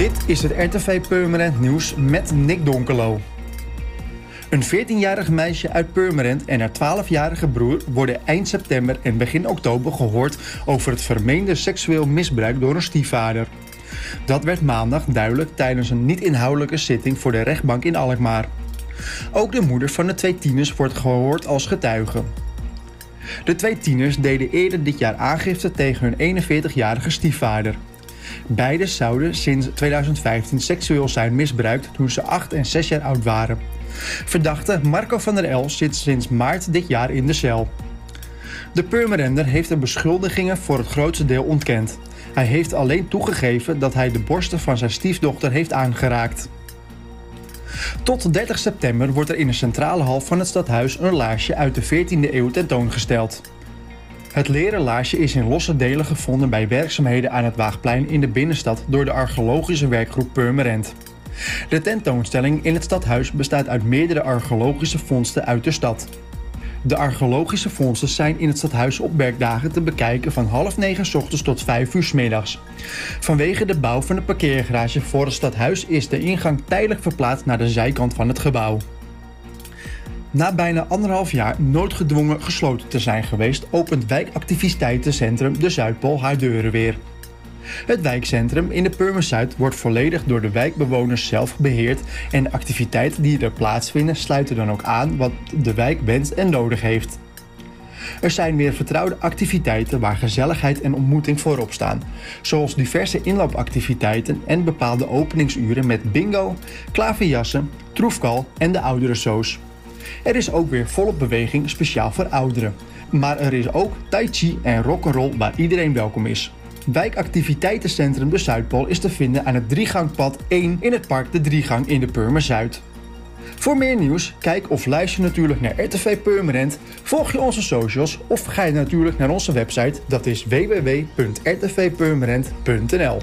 Dit is het RTV Purmerend Nieuws met Nick Donkelo. Een 14-jarig meisje uit Purmerend en haar 12-jarige broer worden eind september en begin oktober gehoord over het vermeende seksueel misbruik door een stiefvader. Dat werd maandag duidelijk tijdens een niet-inhoudelijke zitting voor de rechtbank in Alkmaar. Ook de moeder van de twee tieners wordt gehoord als getuige. De twee tieners deden eerder dit jaar aangifte tegen hun 41-jarige stiefvader. Beiden zouden sinds 2015 seksueel zijn misbruikt toen ze 8 en 6 jaar oud waren. Verdachte Marco van der El zit sinds maart dit jaar in de cel. De Purmerender heeft de beschuldigingen voor het grootste deel ontkend. Hij heeft alleen toegegeven dat hij de borsten van zijn stiefdochter heeft aangeraakt. Tot 30 september wordt er in de centrale hal van het stadhuis een laarsje uit de 14e eeuw tentoongesteld. Het leren laarsje is in losse delen gevonden bij werkzaamheden aan het Waagplein in de binnenstad door de archeologische werkgroep Purmerend. De tentoonstelling in het stadhuis bestaat uit meerdere archeologische vondsten uit de stad. De archeologische vondsten zijn in het stadhuis op werkdagen te bekijken van half negen ochtends tot vijf uur s middags. Vanwege de bouw van de parkeergarage voor het stadhuis is de ingang tijdelijk verplaatst naar de zijkant van het gebouw. Na bijna anderhalf jaar noodgedwongen gesloten te zijn geweest, opent wijkactiviteitencentrum De Zuidpool haar deuren weer. Het wijkcentrum in de Purmer Zuid wordt volledig door de wijkbewoners zelf beheerd en de activiteiten die er plaatsvinden sluiten dan ook aan wat de wijk wenst en nodig heeft. Er zijn weer vertrouwde activiteiten waar gezelligheid en ontmoeting voorop staan, zoals diverse inloopactiviteiten en bepaalde openingsuren met bingo, klaverjassen, troefkal en de ouderensoos. Er is ook weer volop beweging speciaal voor ouderen. Maar er is ook tai chi en rock'n'roll waar iedereen welkom is. Wijkactiviteitencentrum De Zuidpool is te vinden aan het driegangpad 1 in het park De Driegang in de Purmer Zuid. Voor meer nieuws, kijk of luister natuurlijk naar RTV Purmerend, volg je onze socials of ga je natuurlijk naar onze website, dat is www.rtvpurmerend.nl.